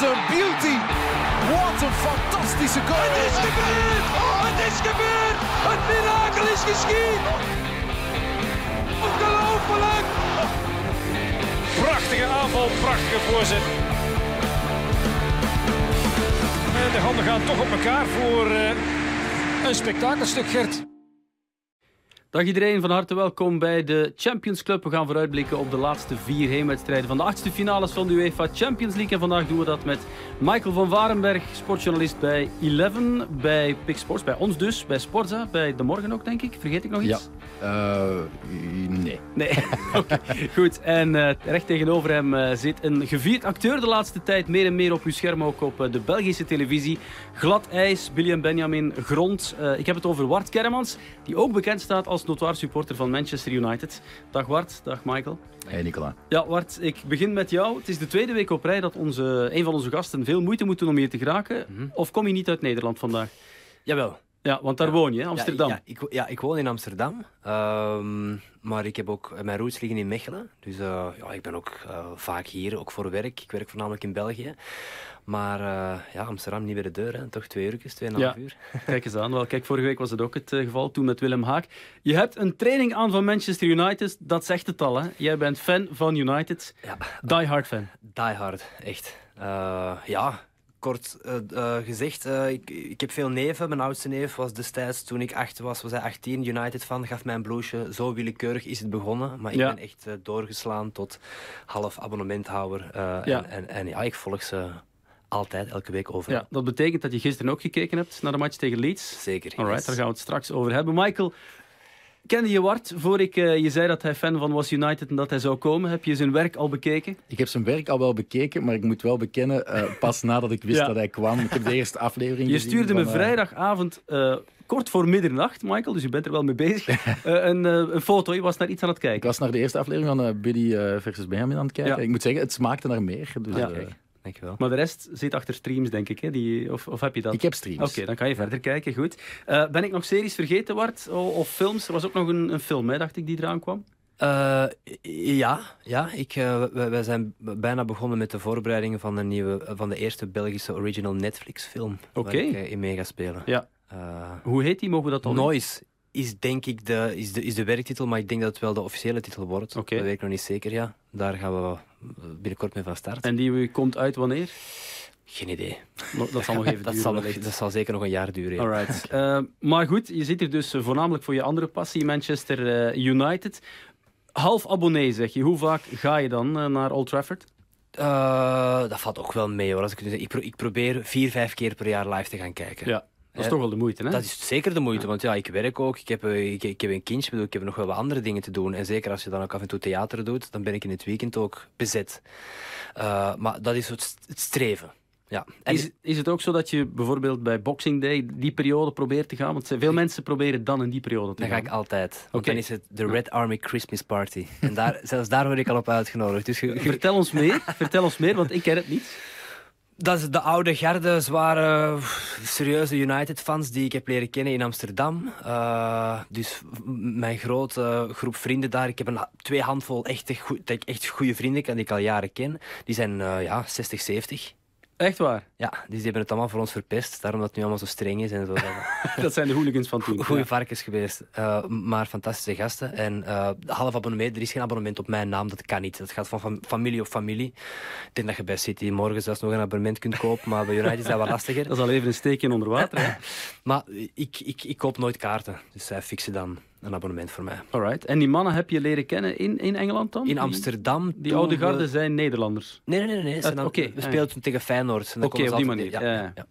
What a beauty! Wat een fantastische goal! Het is gebeurd! Oh, het is gebeurd! Het mirakel is geschied! Ongelooflijk! Prachtige aanval, prachtige voorzet. En de handen gaan toch op elkaar voor uh, een spektakelstuk, Gert. Dag iedereen, van harte welkom bij de Champions Club. We gaan vooruitblikken op de laatste vier heenwedstrijden van de achtste finales van de UEFA Champions League. En vandaag doen we dat met Michael van Warenberg, sportjournalist bij Eleven, bij Pix Sports, bij ons dus, bij Sporza, bij De Morgen ook denk ik. Vergeet ik nog iets? Ja, uh, nee. Nee, okay. goed. En uh, recht tegenover hem uh, zit een gevierd acteur de laatste tijd, meer en meer op uw scherm, ook op de Belgische televisie. Glad ijs, Billy en Benjamin, grond. ik heb het over Wart Kermans, die ook bekend staat als notoire supporter van Manchester United. Dag Wart, dag Michael. Hey Nicola. Ja, Wart, ik begin met jou. Het is de tweede week op rij dat onze, een van onze gasten veel moeite moet doen om hier te geraken. Mm -hmm. Of kom je niet uit Nederland vandaag? Jawel. Ja, want daar ja. woon je, Amsterdam. Ja, ja, ik, ja, ik woon in Amsterdam. Um, maar ik heb ook mijn roots liggen in Mechelen. Dus uh, ja, ik ben ook uh, vaak hier, ook voor werk. Ik werk voornamelijk in België. Maar uh, ja, Amsterdam niet bij de deur, hè. toch twee uurtjes, tweeënhalf ja. uur. Kijk eens aan. Wel, kijk, vorige week was het ook het geval, toen met Willem Haak. Je hebt een training aan van Manchester United, dat zegt het al. Hè? Jij bent fan van United. Ja. Die hard fan. Die hard, echt. Ja, kort uh, gezegd, uh, ik, ik heb veel neven. Mijn oudste neef was destijds, toen ik acht was, was hij 18, United fan, gaf mij een blouseje. Zo willekeurig is het begonnen. Maar ik ja. ben echt doorgeslaan tot half abonnementhouder. Ja. En, en, en, ja, ik volg ze altijd, elke week overal. Ja, dat betekent dat je gisteren ook gekeken hebt naar de match tegen Leeds. Zeker. Alright, yes. daar gaan we het straks over hebben. Michael, kende je Wart voor ik uh, je zei dat hij fan van was United en dat hij zou komen? Heb je zijn werk al bekeken? Ik heb zijn werk al wel bekeken, maar ik moet wel bekennen, uh, pas nadat ik wist Ja. dat hij kwam. Ik heb de eerste aflevering Je gezien. stuurde me van, eh, vrijdagavond, uh, kort voor middernacht, Michael, dus je bent er wel mee bezig, een, een foto. Je was naar iets aan het Ik kijken. was naar de eerste aflevering van Billy versus Benjamin aan het kijken. Ja. Ik moet zeggen, het smaakte naar meer. Dus, Ja. Dankjewel. Maar de rest zit achter streams, denk ik. Hè? Die, of, of heb je dat? ik heb streams. Oké, dan kan je verder kijken. Goed. Uh, ben ik nog series vergeten, Wart? Of films? Er was ook nog een, een film, hè, dacht ik, die eraan kwam. Uh, ja, ja ik, uh, wij, zijn bijna begonnen met de voorbereidingen van de, nieuwe, van de eerste Belgische original Netflix-film. Oké. Waar ik uh, in mee ga spelen. Ja. Hoe heet die? Mogen we dat dan? Noise is denk ik de, is de, is de werktitel, maar ik denk dat het wel de officiële titel wordt. Oké. Dat weet ik nog niet zeker, ja. Daar gaan we binnenkort mee van start. En die komt uit wanneer? Geen idee. Dat zal nog even dat, duren. zal nog, dat zal zeker nog een jaar duren. Ja. Alright. Uh, maar goed, je zit er dus voornamelijk voor je andere passie, Manchester uh, United. Half abonnee zeg je. Hoe vaak ga je dan uh, naar Old Trafford? Uh, dat valt ook wel mee hoor. Als ik, ik, pro ik probeer vier, vijf keer per jaar live te gaan kijken. Ja. Dat is toch wel de moeite, hè? Dat is zeker de moeite, want ja, ik werk ook, ik heb, ik, ik heb een kindje, bedoel, ik heb nog wel wat andere dingen te doen. En zeker als je dan ook af en toe theater doet, dan ben ik in het weekend ook bezet. Uh, maar dat is het, het streven. Ja. En is, is het ook zo dat je bijvoorbeeld bij Boxing Day die periode probeert te gaan? Want veel mensen proberen dan in die periode te dan gaan. Dan ga ik altijd. Want okay. dan is het de Red Army Christmas Party. En daar, zelfs daar word ik al op uitgenodigd. Dus Vertel ons meer, vertel ons meer, want ik ken het niet. Dat is de oude garde, zware, serieuze United-fans die ik heb leren kennen in Amsterdam. Uh, dus mijn grote groep vrienden daar. Ik heb een, twee handvol echt, echt, goede vrienden die ik al jaren ken. Die zijn uh, ja, 60, 70. Echt waar? Ja, dus die hebben het allemaal voor ons verpest. Daarom dat het nu allemaal zo streng is en zo. dat zijn de hooligans van toen. Goeie ja. varkens geweest. Uh, maar fantastische gasten. En uh, half abonnement, er is geen abonnement op mijn naam. Dat kan niet. Dat gaat van fam familie op familie. Ik denk dat je bij City morgen zelfs nog een abonnement kunt kopen. Maar bij United is dat wat lastiger. dat is al even een steekje onder water. Hè? maar ik, ik, ik koop nooit kaarten. Dus zij fixen dan een abonnement voor mij. Alright. En die mannen heb je leren kennen in, in Engeland dan? In Amsterdam. Die, die oude garde we... zijn Nederlanders? Nee, nee, nee. nee. Uh, okay. We speelden toen tegen Feyenoord. Oké, okay, op die manier. Ja, ja. ja.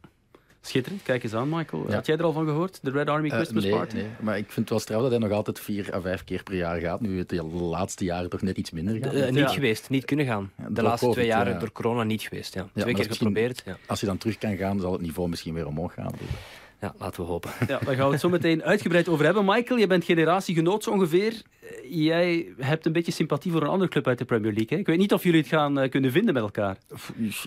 Schitterend. Kijk eens aan, Michael. Ja. Had jij er al van gehoord? De Red Army Christmas uh, nee, Party? Nee, maar ik vind het wel straf dat hij nog altijd vier à vijf keer per jaar gaat. Nu het de laatste jaren toch net iets minder gaat. Uh, niet ja. geweest, niet kunnen gaan. De laatste COVID, twee jaren door corona niet geweest. Ja. Twee keer geprobeerd. Als je dan terug kan gaan, zal het niveau misschien weer omhoog gaan. Ja, laten we hopen. Ja, daar gaan we het zo meteen uitgebreid over hebben. Michael, je bent generatiegenoot zo ongeveer. Jij hebt een beetje sympathie voor een andere club uit de Premier League. Hè? Ik weet niet of jullie het gaan uh, kunnen vinden met elkaar.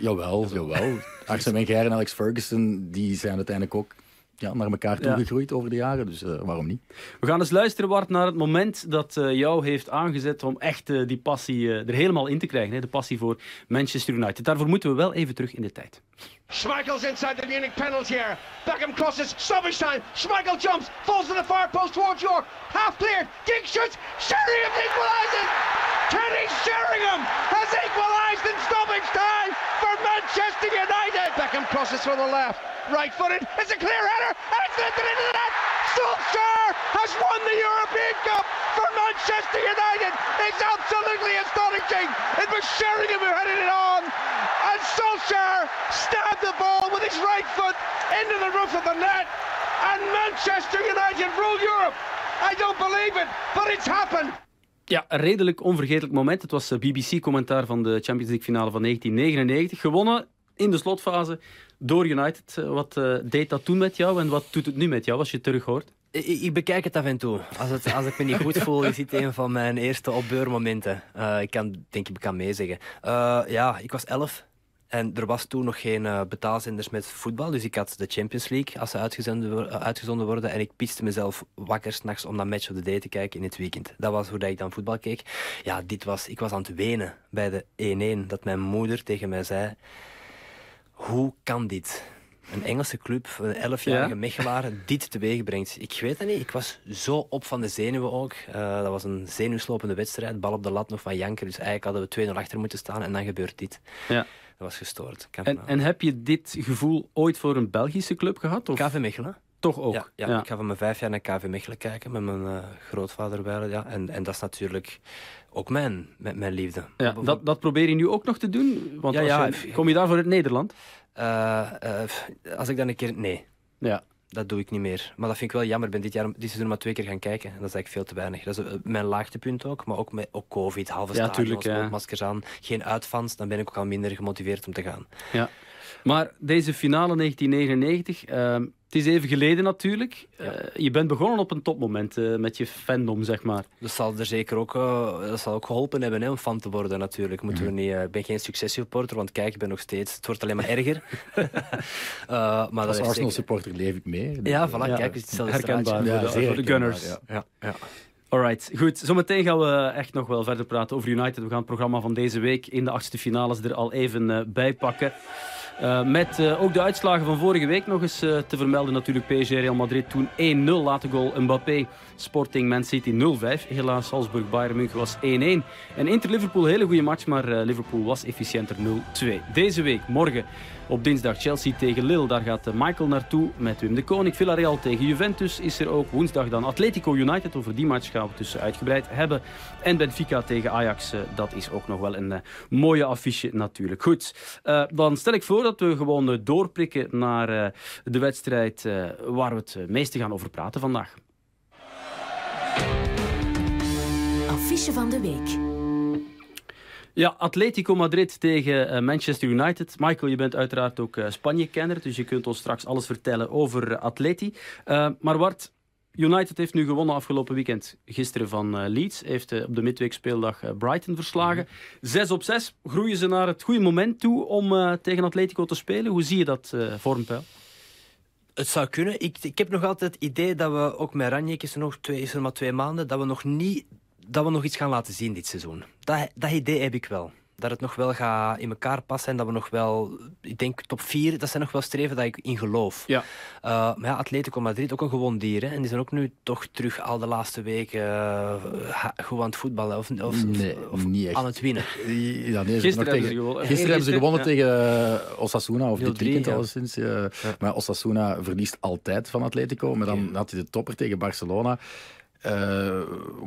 Jawel, jawel. Arsene Wenger en Alex Ferguson die zijn uiteindelijk ook ja, naar elkaar toe Ja. gegroeid over de jaren. Dus eh, waarom niet? We gaan eens luisteren, Bart, naar het moment dat eh, jou heeft aangezet om echt eh, die passie er helemaal in te krijgen. Hè? De passie voor Manchester United. Daarvoor moeten we wel even terug in de tijd. Schmeichel's inside the Munich penalty area. Beckham crosses, stoppage time. Schmeichel jumps, falls to the far post towards York. Half cleared, Giggs shoots, Sheringham equalises! Kenny Sheringham has equalised in stoppage time Manchester United! Beckham crosses from the left, right footed, it's a clear header, and it's lifted into the net! Solskjaer has won the European Cup for Manchester United! It's absolutely astonishing! It was Sheringham who headed it on, and Solskjaer stabbed the ball with his right foot into the roof of the net, and Manchester United rule Europe! I don't believe it, but it's happened! Ja, redelijk onvergetelijk moment. Het was eh, BBC-commentaar van de Champions League finale van 1999. Gewonnen in de slotfase door United. Eh, Wat eh, deed dat toen met jou en wat doet het nu met jou als je het terug hoort? Ik, ik bekijk het af en toe. Als, het, als ik me niet goed voel, is dit een van mijn eerste opbeurmomenten. Ik kan, denk ik, kan meezeggen. Ja, ik was elf. En er was toen nog geen eh, betaalzenders met voetbal. Dus ik had de Champions League als ze uitgezonden, eh, uitgezonden worden. En ik pitste mezelf wakker s'nachts om dat match of the day te kijken in het weekend. Dat was hoe dat ik dan voetbal keek. Ja, dit was, ik was aan het wenen bij de 1-1. Dat mijn moeder tegen mij zei... Hoe kan dit? Een Engelse club, een 11-jarige Ja. Mechelaar, dit teweeg brengt. Ik weet het niet. Ik was zo op van de zenuwen ook. Eh, dat was een zenuwslopende wedstrijd. Bal op de lat nog van Janker. Dus eigenlijk hadden we 2-0 achter moeten staan. En dan gebeurt dit. Ja. Was gestoord. En, en heb je dit gevoel ooit voor een Belgische club gehad? Of KV Mechelen. toch ook? Ja, ja, ik ga van mijn vijf jaar naar KV Mechelen kijken met mijn eh, grootvader bij. Ja. En, en dat is natuurlijk ook mijn, mijn, mijn liefde. Ja, dat, dat probeer je nu ook nog te doen? Want ja, je- kom je daarvoor uit Nederland? Eh, eh, als ik dan een keer... Nee, Ja. Dat doe ik niet meer. Maar dat vind ik wel jammer. Ik ben dit, jaar, dit seizoen maar twee keer gaan kijken. En dat is eigenlijk veel te weinig. Dat is eh, mijn laagtepunt ook. Maar ook met ook COVID, halve Ja, stadions, ja. maskers aan. Geen uitfans. Dan ben ik ook al minder gemotiveerd om te gaan. Ja. Maar deze finale 1999, ehm, het is even geleden natuurlijk. Eh, je bent begonnen op een topmoment eh, met je fandom, zeg maar. Dat zal er zeker ook, eh, dat zal ook geholpen hebben hè, om fan te worden natuurlijk. Moeten we Mhm. niet, ik ben geen successupporter, want kijk, ik ben nog steeds... Het wordt alleen maar erger. Eh, maar dat Als heeft Arsenal zeker- supporter leef ik mee. Ja, voilà, Ja, kijk, het is herkenbaar. Ja, voor, de, voor de Gunners. ja. Ja, ja. Alright, goed. Zometeen gaan we echt nog wel verder praten over United. We gaan het programma van deze week in de achtste finales er al even bij pakken. Eh, met eh, ook de uitslagen van vorige week nog eens eh, te vermelden. Natuurlijk PSG Real Madrid toen 1-0. Late goal Mbappé. Sporting Man City 0-5. Helaas Salzburg Bayern München was 1-1. En Inter Liverpool, hele goede match, maar Liverpool was efficiënter 0-2. Deze week, morgen op dinsdag Chelsea tegen Lille. Daar gaat eh, Michael naartoe met Wim de Koning. Villarreal tegen Juventus is er ook. Woensdag dan Atletico United. Over die match gaan we dus uitgebreid hebben. En Benfica tegen Ajax. eh, dat is ook nog wel een eh, mooie affiche natuurlijk. Goed, dan stel ik voor dat we gewoon doorprikken naar de wedstrijd waar we het meeste gaan over praten vandaag. Affiche van de week. Ja, Atletico Madrid tegen eh, Manchester United. Michael, je bent uiteraard ook eh, Spanje-kenner, dus je kunt ons straks alles vertellen over eh, Atleti. Maar Bart, United heeft nu gewonnen afgelopen weekend. Gisteren van Leeds. Heeft op de midweekspeeldag Brighton verslagen. Zes op zes. Groeien ze naar het goede moment toe om tegen Atletico te spelen? Hoe zie je dat vormpeil? Het zou kunnen. Ik, ik heb nog altijd het idee dat we, ook met Ranjek is er nog twee, is er maar twee maanden, dat we nog niet, dat we nog iets gaan laten zien dit seizoen. Dat, dat idee heb ik wel. Dat het nog wel gaat in elkaar passen en dat we nog wel, ik denk top 4, dat zijn nog wel streven dat ik in geloof. Ja. Uh, maar ja, Atletico Madrid, ook een gewoon dier. Hè? En die zijn ook nu toch terug al de laatste weken uh, goed aan het voetballen. Of, of, nee, of niet echt. aan het winnen. Ja, nee, gisteren hebben tegen, ze gewonnen. Gisteren hebben ze gewonnen Ja. tegen uh, Osasuna, of dit 0-3, weekend ja. alleszins. Uh, Maar Osasuna verliest altijd van Atletico. Maar dan had hij de topper tegen Barcelona. Uh,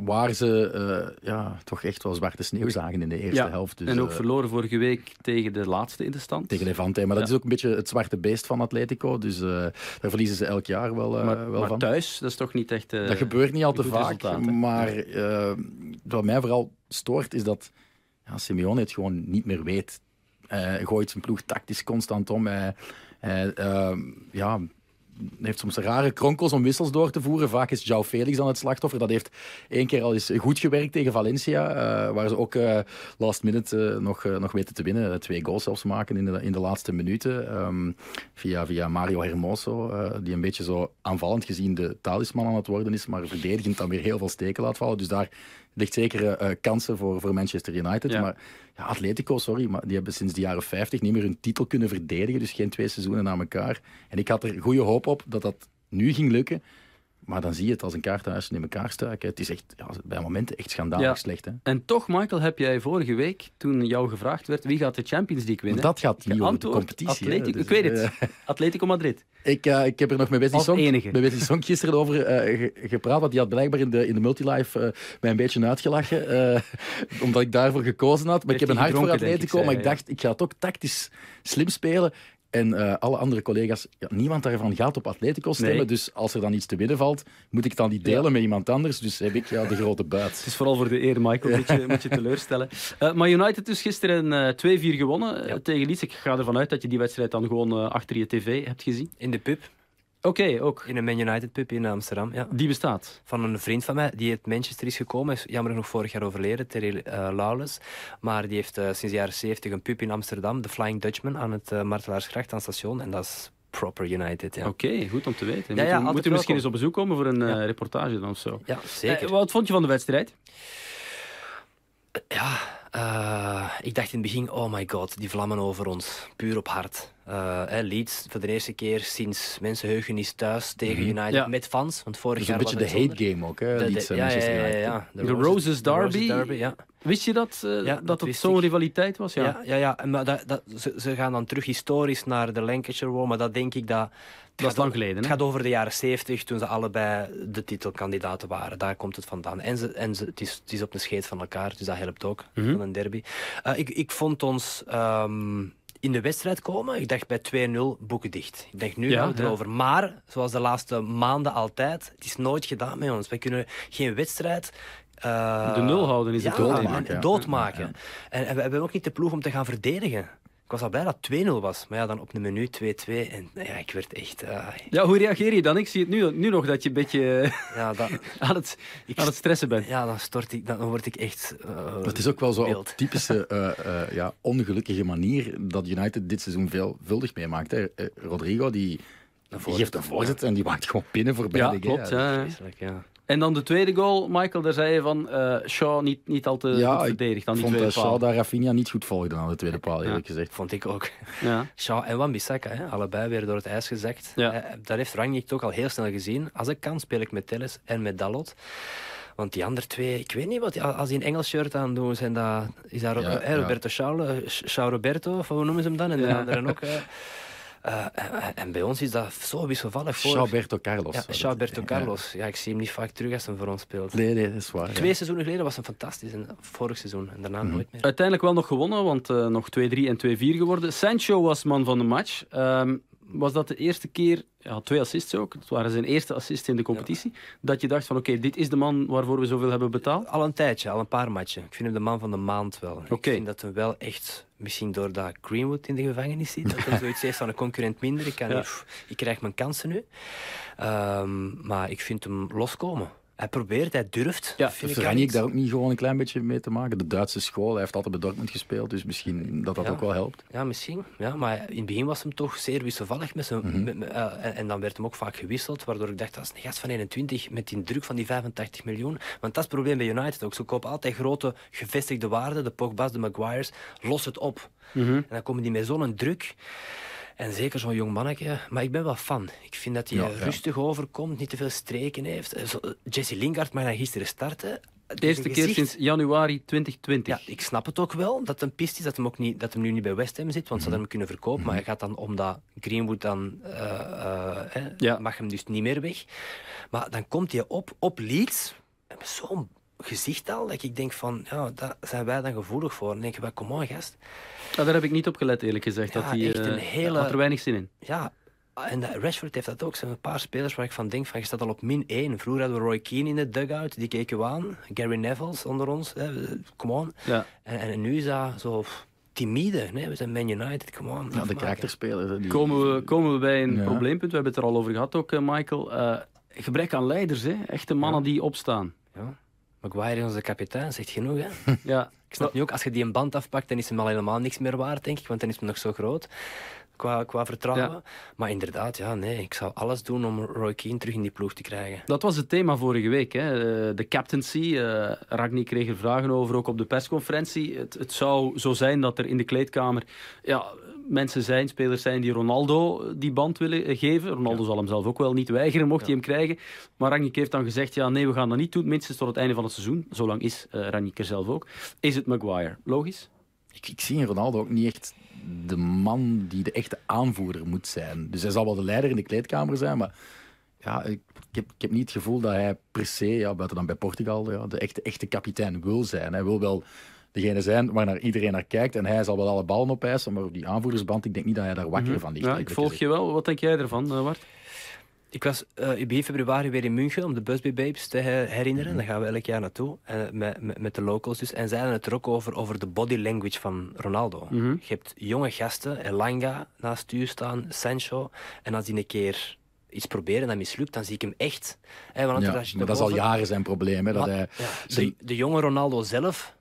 waar ze uh, ja, toch echt wel zwarte sneeuw zagen in de eerste Ja, helft. Dus, en ook uh, verloren vorige week tegen de laatste in de stand. tegen Levante. Maar dat is ook een beetje het zwarte beest van Atletico. Dus daar verliezen ze elk jaar wel, maar, wel maar van. thuis, dat is toch niet echt... Dat gebeurt niet al te vaak. maar wat mij vooral stoort is dat ja, Simeone het gewoon niet meer weet. Hij gooit zijn ploeg tactisch constant om. Hij, hij, ja, heeft soms rare kronkels om wissels door te voeren. Vaak is João Felix dan het slachtoffer. Dat heeft één keer al eens goed gewerkt tegen Valencia, uh, waar ze ook uh, last minute nog, nog weten te winnen. Twee goals zelfs maken in de, in de laatste minuten. Um, via, via Mario Hermoso, die een beetje zo aanvallend gezien de talisman aan het worden is, maar verdedigend dan weer heel veel steken laat vallen. Dus daar ligt zeker kansen voor, voor Manchester United. Ja. Maar ja, Atletico, sorry, maar die hebben sinds de jaren 50 niet meer hun titel kunnen verdedigen. Dus geen twee seizoenen na elkaar. En ik had er goede hoop op dat dat nu ging lukken. Maar dan zie je het als een kaartenhuis in elkaar stuiken. Het is echt ja, bij momenten echt schandalig slecht. Hè? En toch, Michael, heb jij vorige week, toen jou gevraagd werd wie gaat de Champions League winnen... Dat gaat niet over de competitie. Atletico, dus, ik weet het. Uh, Atletico Madrid. Ik, uh, ik heb er nog met Wesley Song, met Wesley Song gisteren over uh, gepraat. Want die had blijkbaar in de, in de multilife mij een beetje uitgelachen. omdat ik daarvoor gekozen had. Maar ik heb een hart voor Atletico. maar ik dacht, ik ga het ook tactisch slim spelen. En uh, alle andere collega's, ja, niemand daarvan gaat op Atletico stemmen. Nee. Dus als er dan iets te winnen valt, moet ik dan die delen ja. met iemand anders. Dus heb ik ja, de grote buit. Het is vooral voor de eer, Michael, moet, je, moet je teleurstellen. Uh, maar United dus gisteren uh, 2-4 gewonnen tegen Leeds. Ik ga ervan uit dat je die wedstrijd dan gewoon achter je tv hebt gezien. In de pub. Oké, okay, ook. In een Man United pub in Amsterdam, ja. Die bestaat? Van een vriend van mij, die uit Manchester is gekomen. Is jammer genoeg vorig jaar overleden, Terry uh, Lawless. Maar die heeft uh, sinds de jaren 70 een pub in Amsterdam, de Flying Dutchman, aan het uh, Martelaarsgracht aan het station. En dat is proper United, ja. Oké, okay, goed om te weten. Ja, ja, moet, moet u misschien eens op bezoek komen voor een ja. reportage dan of zo. Ja, zeker. wat vond je van de wedstrijd? Ja, uh, ik dacht in het begin, oh my god, die vlammen over ons. Puur op hart. Uh, Leeds voor de eerste keer sinds mensenheugenis thuis tegen mm -hmm. United ja. met fans. Want vorig dus jaar een beetje de hate game ook, hè? De, Leeds, de, ja, ja, ja, ja, De, de Roses, Roses Derby. De Roses Derby ja. Wist je dat, uh, ja, dat, het zo'n rivaliteit was? Ja, ja, ja. ja. Maar dat, dat, ze, ze, gaan dan terug historisch naar de Lancashire War, maar dat denk ik dat... Dat is lang geleden. Het gaat over de jaren 70, toen ze allebei de titelkandidaten waren. Daar komt het vandaan. En, ze, en ze, het, is, het is op een scheet van elkaar, dus dat helpt ook mm -hmm. van een derby. Uh, ik, ik vond ons... Um, in de wedstrijd komen. Ik dacht bij 2-0 boeken dicht. Ik denk nu ja, gaan we erover. Ja. Maar, zoals de laatste maanden altijd, het is nooit gedaan met ons. Wij kunnen geen wedstrijd uh, de nul houden is ja, het doodmaken. Ja. doodmaken. Ja, en, en, we hebben ook niet de ploeg om te gaan verdedigen. Ik was al blij dat 2-0 was. Maar ja, dan op een menu 2-2. En ja, ik werd echt... Uh... Ja, hoe reageer je dan? Ik zie het nu, nu nog dat je een beetje ja, dat, aan, het, ik, aan het stressen bent. Ja, dan, stort ik, dan word ik echt uh, Het is ook wel zo op typische uh, ja, ongelukkige manier dat United dit seizoen veelvuldig meemaakt. Hè. Rodrigo, die, die geeft een voorzet en die maakt gewoon pinnen voorbij ja, de klopt, ja. ja. En dan de tweede goal, Michael, daar zei je van uh, Shaw niet, niet al te ja, goed verdedigd. Ik vond uh, Shaw daar Rafinha niet goed volgde aan de tweede paal, eerlijk ja, gezegd. Vond ik ook. Ja. Shaw en Wan-Bissaka, hè, allebei weer door het ijs gezakt. Ja. Uh, dat heeft Rangnick toch al heel snel gezien. Als ik kan, speel ik met Telles en met Dalot. Want die andere twee, ik weet niet wat, als die een Engels shirt aan doen, zijn dat, is dat ja, eh, Roberto ja. Shaw, Roberto, of hoe noemen ze hem dan? En de anderen ook. Uh, en bij ons is dat zo wisselvallig. Voor... Alberto Carlos. Ja, Alberto Carlos. Ja, ik zie hem niet vaak terug als hij voor ons speelt. Nee, nee, dat is waar. Twee ja. seizoenen geleden was hij fantastisch. En vorig seizoen. En daarna mm -hmm. nooit meer. Uiteindelijk wel nog gewonnen, want uh, nog 2-3 en 2-4 geworden. Sancho was man van de match. Um, was dat de eerste keer, ja, twee assists ook, het waren zijn eerste assists in de competitie, ja. dat je dacht van oké, okay, dit is de man waarvoor we zoveel hebben betaald? Al een tijdje, al een paar matchen. Ik vind hem de man van de maand wel. Okay. Ik vind dat hij wel echt, misschien doordat Greenwood in de gevangenis zit, dat hij zoiets heeft van een concurrent minder. Ik, kan ja. ik krijg mijn kansen nu. Um, maar ik vind hem loskomen. Hij probeert, hij durft. Ja, heeft Ranjik daar ook niet gewoon een klein beetje mee te maken? De Duitse school, hij heeft altijd bij Dortmund gespeeld, dus misschien dat dat ja. ook wel helpt. Ja, misschien. Ja, maar in het begin was hem toch zeer wisselvallig. Met zijn, mm -hmm. met, uh, en, en, dan werd hem ook vaak gewisseld, waardoor ik dacht, dat is een gast van 21 met die druk van die 85 miljoen. Want dat is het probleem bij United ook. Ze kopen altijd grote gevestigde waarden, de Pogba's, de Maguires, los het op. Mm -hmm. En dan komen die met zo'n druk. En zeker zo'n jong mannetje. Maar ik ben wel fan. Ik vind dat hij ja, rustig overkomt, niet te veel streken heeft. Zo, Jesse Lingard mag dan gisteren starten. De eerste keer sinds januari 2020. Ja, ik snap het ook wel dat het een pist is dat hem, ook niet, dat hem nu niet bij West Ham zit, want ze hadden hem kunnen verkopen. Maar hij gaat dan omdat Greenwood dan uh, uh, ja. mag hem dus niet meer weg. Maar dan komt hij op op Leeds. Zo'n gezicht al, dat ik denk van, ja, daar zijn wij dan gevoelig voor. Dan denk je, kom on gast. Ja, daar heb ik niet op gelet, eerlijk gezegd. Ja, dat die, echt een hele... had er weinig zin in. Ja, en Rashford heeft dat ook. Er zijn een paar spelers waar ik van denk, van, je staat al op min 1. Vroeger hadden we Roy Keane in de dugout, die keken we aan. Gary Neville onder ons, kom on. Ja. En, en, nu is dat zo... timide. Nee, we zijn Man United, come on. Ja, de karakterspelers. hè, die- Komen we, komen we bij een Ja. probleempunt. We hebben het er al over gehad ook, eh, Michael. Eh, gebrek aan leiders, hè? echte mannen die opstaan. Ja. Maguire onze kapitein, zegt genoeg. Hè? Ja, Ik snap nu ook, als je die een band afpakt, dan is hem al helemaal niks meer waard, denk ik. Want dan is hem nog zo groot qua, qua vertrouwen. Ja. Maar inderdaad, ja, nee, ik zou alles doen om Roy Keane terug in die ploeg te krijgen. Dat was het thema vorige week. Hè. Eh, De captaincy. Ragni kreeg er vragen over, ook op de persconferentie. Het, het zou zo zijn dat er in de kleedkamer ja, mensen zijn, spelers zijn die Ronaldo die band willen eh, geven. Ronaldo zal hem zelf ook wel niet weigeren, mocht hij hem krijgen. Maar Ragnik heeft dan gezegd, ja nee, we gaan dat niet doen, minstens tot het einde van het seizoen. Zolang is uh, Ragnik er zelf ook. Is het Maguire? Logisch? Ik, ik zie in Ronaldo ook niet echt de man die de echte aanvoerder moet zijn. Dus hij zal wel de leider in de kleedkamer zijn, maar ja, ik, ik, heb, ik heb niet het gevoel dat hij per se, ja, buiten dan bij Portugal, ja, de echte, echte kapitein wil zijn. Hij wil wel degene zijn waar naar iedereen naar kijkt en hij zal wel alle ballen opeisen, maar op die aanvoerdersband, ik denk niet dat hij daar wakker van ligt. Mhm. Ja, ik volg je wel. Wat denk jij ervan, uh, Wart? Ik was uh, begin februari weer in München om de Busby Babes te herinneren. Mm. Daar gaan we elk jaar naartoe, uh, met, met, met, de locals dus. En zeiden het er ook over, over de body language van Ronaldo. Mhm. Mm -hmm. Je hebt jonge gasten, Elanga naast u staan, Sancho. En als die een keer iets proberen en dat mislukt, dan zie ik hem echt. Hè, want ja, maar dat is al jaren zijn probleem. Hè, dat maar, hij, ja, de, de jonge Ronaldo zelf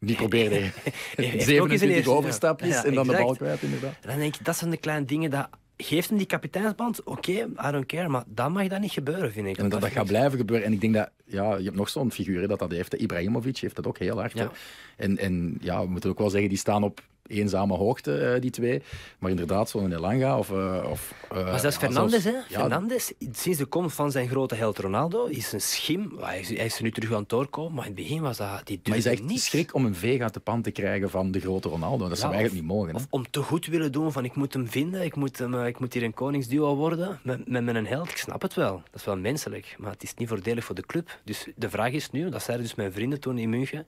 die probeerde 27 overstapjes ja, en dan exact. de bal kwijt, inderdaad. En dan denk ik, dat zijn de kleine dingen dat... Geeft hem die kapiteinsband? Oké, okay, I don't care. Maar dan mag dat niet gebeuren, vind ik. En dat, dat gaat blijven gebeuren. En ik denk dat... Ja, je hebt nog zo'n figuur dat dat heeft. Ibrahimovic heeft dat ook heel hard. Ja. En, en ja, we moeten ook wel zeggen, die staan op eenzame hoogte, uh, die twee. Maar inderdaad, zo'n Elanga of... Uh, of uh, maar zelfs ja, Fernandes, hè? Ja, Fernandes, sinds de komst van zijn grote held Ronaldo, is een schim. Hij is, hij is er nu terug aan het doorkomen, maar in het begin was dat... Die maar is echt niet. schrik om een veeg uit de pan te krijgen van de grote Ronaldo. Dat zou ja, eigenlijk niet mogen. Of om te goed willen doen van ik moet hem vinden, ik moet, hem, ik moet hier een koningsduo worden met, met mijn held. Ik snap het wel. Dat is wel menselijk, maar het is niet voordelig voor de club. Dus de vraag is nu, dat zeiden dus mijn vrienden toen in München,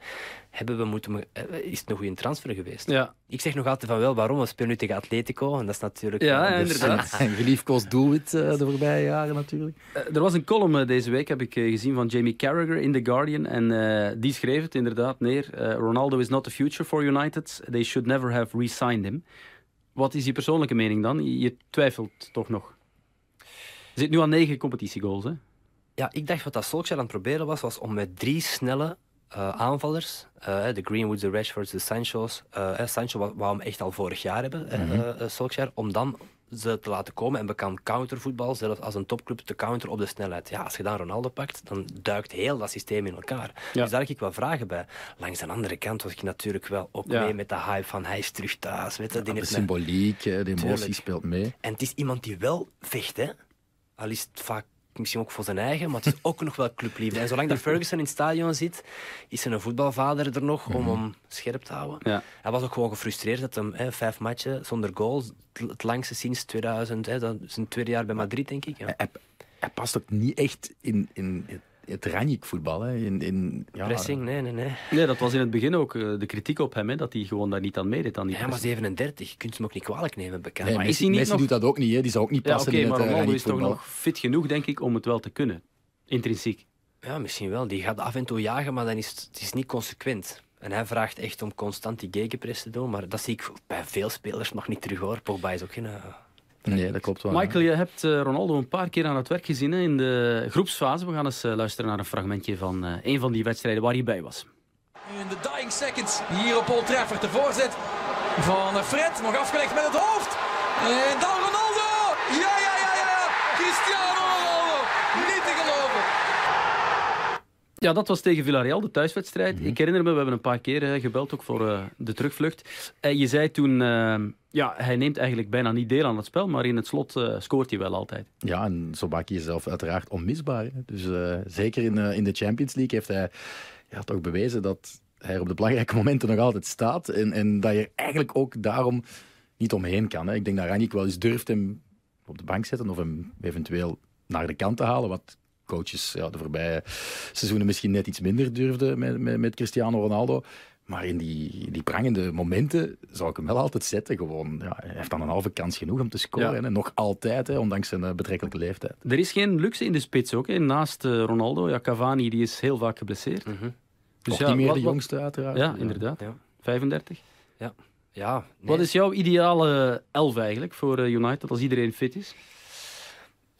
hebben we moeten, is het een goede transfer geweest? Ja. Ik zeg nog altijd van wel, waarom? We spelen nu tegen Atletico en dat is natuurlijk... Ja, inderdaad. Een geliefkoosd doelwit uh, de voorbije jaren natuurlijk. Uh, er was een column uh, deze week, heb ik gezien, van Jamie Carragher in The Guardian. En die schreef het inderdaad neer. Ronaldo is not the future for United. They should never have re-signed him. Wat is je persoonlijke mening dan? Je twijfelt toch nog? Je zit nu aan negen competitiegoals, hè? Ja, ik dacht wat dat Solskjaer aan het proberen was, was om met drie snelle aanvallers, uh, de Greenwoods, de Rashfords, de Sancho's. Uh, Sancho wou hem echt al vorig jaar hebben, mm -hmm. Om dan ze te laten komen en bekend countervoetbal, zelfs als een topclub, te counter op de snelheid. Ja, als je dan Ronaldo pakt, dan duikt heel dat systeem in elkaar. Ja. Dus daar heb ik wel vragen bij. Langs de andere kant was ik natuurlijk wel ook ja. mee met de hype van hij is terug thuis. Weet je, ja, de symboliek, de emotie Tuurlijk. speelt mee. En het is iemand die wel vecht, hè. Al is het vaak misschien ook voor zijn eigen, maar het is ook nog wel clubliefde. En zolang dat Ferguson in het stadion zit, is zijn voetbalvader er nog om hem scherp te houden. Ja. Hij was ook gewoon gefrustreerd dat hem hè, vijf matchen zonder goal, het langste sinds 2000, hè, dat is een tweede jaar bij Madrid, denk ik. Ja. Hij, hij, past ook niet echt in, in het Ranjik voetbal. Hè. In, in, ja. Pressing, nee, nee, nee. Nee, dat was in het begin ook uh, de kritiek op hem, hè, dat hij gewoon daar niet aan meedeed. Aan die ja, maar 37, je kunt hem ook niet kwalijk nemen, bekend. Nee, maar Messi, is hij niet Messi nog... doet dat ook niet, hè. die zou ook niet passen ja, okay, in het maar Ronaldo uh, is toch nog fit genoeg, denk ik, om het wel te kunnen. Intrinsiek. Ja, misschien wel. Die gaat af en toe jagen, maar dan is het, het is niet consequent. En hij vraagt echt om constant die gegenpress te doen, maar dat zie ik bij veel spelers nog niet terug hoor. Pogba is ook geen... Nee, dat klopt wel. Michael, je hebt uh, Ronaldo een paar keer aan het werk gezien hè, in de groepsfase. We gaan eens uh, luisteren naar een fragmentje van uh, een van die wedstrijden waar hij bij was. In de dying seconds hier op Old Trafford de voorzet van Fred. Nog afgelegd met het hoofd. En dan Ronaldo! Ja, ja, ja, ja! Cristiano Ronaldo! Niet te geloven! Ja, dat was tegen Villarreal, de thuiswedstrijd. Mm -hmm. Ik herinner me, we hebben een paar keer uh, gebeld, ook voor uh, de terugvlucht. Uh, je zei toen, ja, hij neemt eigenlijk bijna niet deel aan het spel, maar in het slot scoort hij wel altijd. Ja, en zo maak je jezelf uiteraard onmisbaar. Hè? Dus zeker in, in de Champions League heeft hij ja, toch bewezen dat hij op de belangrijke momenten nog altijd staat. En, en dat je eigenlijk ook daarom niet omheen kan. Hè? Ik denk dat Ranjik wel eens durft hem op de bank zetten of hem eventueel naar de kant te halen, wat coaches ja, de voorbije seizoenen misschien net iets minder durfden met, met, met Cristiano Ronaldo. Maar in die, die prangende momenten zou ik hem wel altijd zetten. Gewoon, ja, hij heeft dan een halve kans genoeg om te scoren. Ja. Nog altijd, hè, ondanks zijn uh, betrekkelijke leeftijd. Er is geen luxe in de spits ook. Hè. Naast uh, Ronaldo, ja, Cavani die is heel vaak geblesseerd. Mm -hmm. dus ja, niet meer wat, de jongste uiteraard. Ja, inderdaad. Ja. 35. Ja. Ja, nee. Wat is jouw ideale elf eigenlijk voor eh, United als iedereen fit is?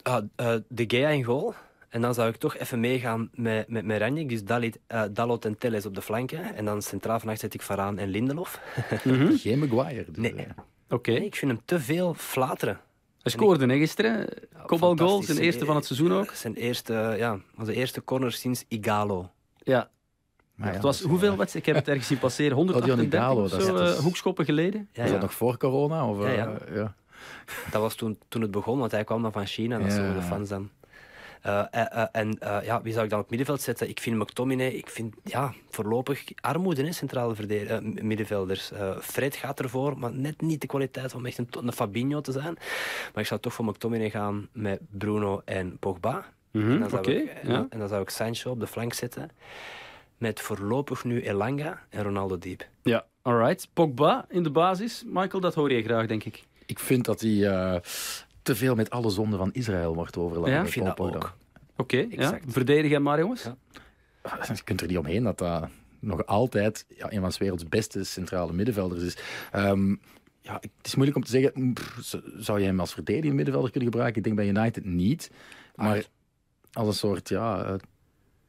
Ah, eh, de Gea in goal. En dan zou ik toch even meegaan met, met, met Ranjik. Dus Dalit, eh, Dalot en Telles op de flanken. En dan centraal vannacht zet ik Varaan en Lindelof. Geen Maguire. dus, Nee. eh, Oké. Nee, ik vind hem te veel flateren. Hij scoorde hè, gisteren. Kopbalgoal, zijn eerste van het seizoen ook. Zijn eerste, ja, onze eerste corner sinds Igalo. Ja. maar ja, het was hoeveel eh, wedstrijden? Ik heb het ergens zien passeren. Oh, die 138 Igalo, of dat zo, dat is- eh, hoekschoppen geleden. Ja, was ja. dat nog voor corona? Of, eh, Ja, ja. ja. Dat was toen, toen het begon, want hij kwam dan van China. Dat Ja. zullen de fans dan. Eh, eh, eh, en eh, ja, wie zou ik dan op middenveld zetten? Ik vind McTominay, ik vind ja, voorlopig armoede, hè, centrale middenvelders. Eh, Fred gaat ervoor, maar net niet de kwaliteit om echt een, een Fabinho te zijn. Maar ik zou toch voor McTominay gaan met Bruno en Pogba. Mhm, En dan ik- en, ja. dan- en dan zou ik Sancho op de flank zetten. Met voorlopig nu Elanga en Ronaldo Diep. ja, alright. Pogba in de basis. Michael, dat hoor je graag, denk ik. Ik vind dat hij eh, te veel met alle zonden van Israël wordt overladen. Ja, Ik vind dat ook. Oké, ja. Exact. verdedig hem maar, jongens. Ja. Je kunt er niet omheen dat dat nog altijd ja, een van 's werelds beste centrale middenvelders is. Ehm, ja, het is moeilijk om te zeggen, mm, pff, zou je hem als verdedigende middenvelder kunnen gebruiken? Ik denk bij United niet. Maar als een soort ja, eh,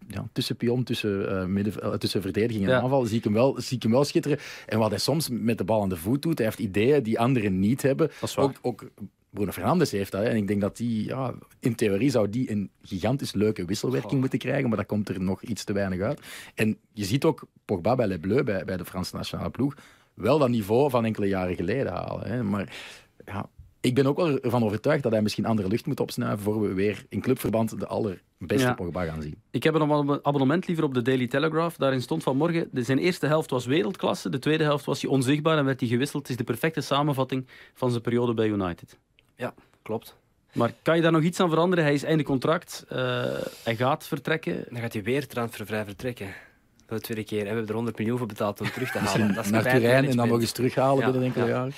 ja, tussenpion tussen, eh, midden, eh, tussen verdediging en Ja. aanval zie ik, hem wel, zie ik hem wel schitteren. En wat hij soms met de bal aan de voet doet, hij heeft ideeën die anderen niet hebben. is waar. Ook, ook Bruno Fernandes heeft dat. Hè. En ik denk dat die, ja, in theorie zou die een gigantisch leuke wisselwerking moeten krijgen, maar dat komt er nog iets te weinig uit. En je ziet ook Pogba bij Les Bleus, bij, bij de Franse nationale ploeg, wel dat niveau van enkele jaren geleden halen. Hè. Maar ja, ik ben ook wel ervan overtuigd dat hij misschien andere lucht moet opsnuiven voor we weer in clubverband de allerbeste Ja. Pogba gaan zien. Ik heb een abonne- abonnement liever op de Daily Telegraph. Daarin stond vanmorgen, de- zijn eerste helft was wereldklasse, de tweede helft was hij onzichtbaar en werd hij gewisseld. Het is de perfecte samenvatting van zijn periode bij United. Ja, klopt. Maar kan je daar nog iets aan veranderen? Hij is einde contract, eh, hij gaat vertrekken. Dan gaat hij weer transfervrij vertrekken. Voor de tweede keer. En we hebben er 100 miljoen voor betaald om terug te halen. Dat is Naar Turijn en dan nog eens terughalen Ja, binnen enkele ja. jaren.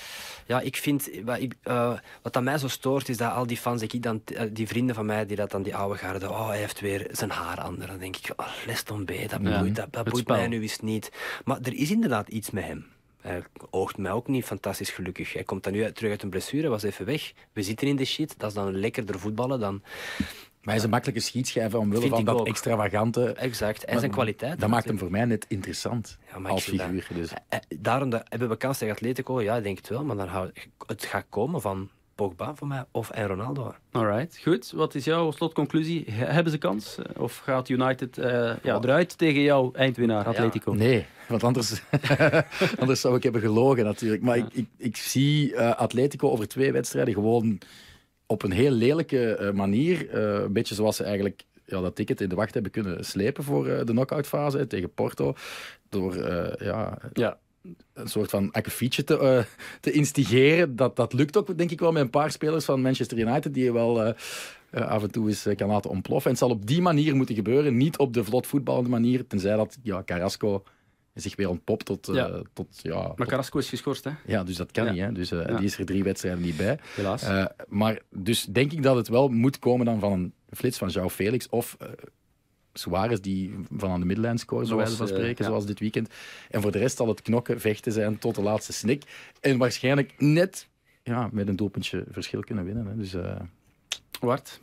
Ja, ik vind... Wat, ik, eh, wat aan mij zo stoort, is dat al die fans, ik dan, eh, die vrienden van mij, die dat dan die oude garde, oh, hij heeft weer zijn haar aan. Dan denk ik, oh, Leston B, dat Ja, boeit, dat, dat boeit mij nu eens niet. Maar er is inderdaad iets met hem. Hij oogt mij ook niet fantastisch gelukkig. Hij komt dan nu uit- terug uit een blessure, was even weg. We zitten in de shit. Dat is dan lekkerder voetballen dan... Maar hij is een makkelijke schietschijver omwille van dat ook. extravagante. Exact. En zijn kwaliteit. Dat maakt hem voor mij net interessant Ja, als figuur. Dus. Eh, Daarom dat, hebben we kans tegen Atletico? Ja, ik denk het wel. Maar dan het gaat komen van Pogba voor mij of en Ronaldo. Alright, goed. Wat is jouw slotconclusie? He- Hebben ze kans? Of gaat United eh, ja, eruit tegen jouw eindwinnaar, Atletico? Nee, want anders, anders zou ik hebben gelogen natuurlijk. Maar ik, ik, ik zie eh, Atletico over twee wedstrijden gewoon op een heel lelijke eh, manier. eh, een beetje zoals ze eigenlijk ja, dat ticket in de wacht hebben kunnen slepen voor eh, de knock-outfase tegen Porto. Door eh, ja, Ja. Een soort van akkefietje te, eh, te instigeren. Dat, dat lukt ook, denk ik wel, met een paar spelers van Manchester United die je wel eh, eh, af en toe eens kan laten ontploffen. En het zal op die manier moeten gebeuren, niet op de vlot voetballende manier, tenzij dat ja, Carrasco zich weer ontpopt tot... tot, ja, Maar tot- Carrasco is geschorst, hè? ja, dus dat kan Ja. niet. Hè. Dus, Ja. Die is er drie wedstrijden niet bij. Helaas. Maar dus denk ik dat het wel moet komen dan van een flits van João Felix of Suarez die van aan de middenlijn scoort, wijze van Zoals, eh, spreken, ja. zoals dit weekend. En voor de rest zal het knokken, vechten zijn tot de laatste snik. En waarschijnlijk net ja, met een doelpuntje verschil kunnen winnen. Hè. Dus, eh, Wart,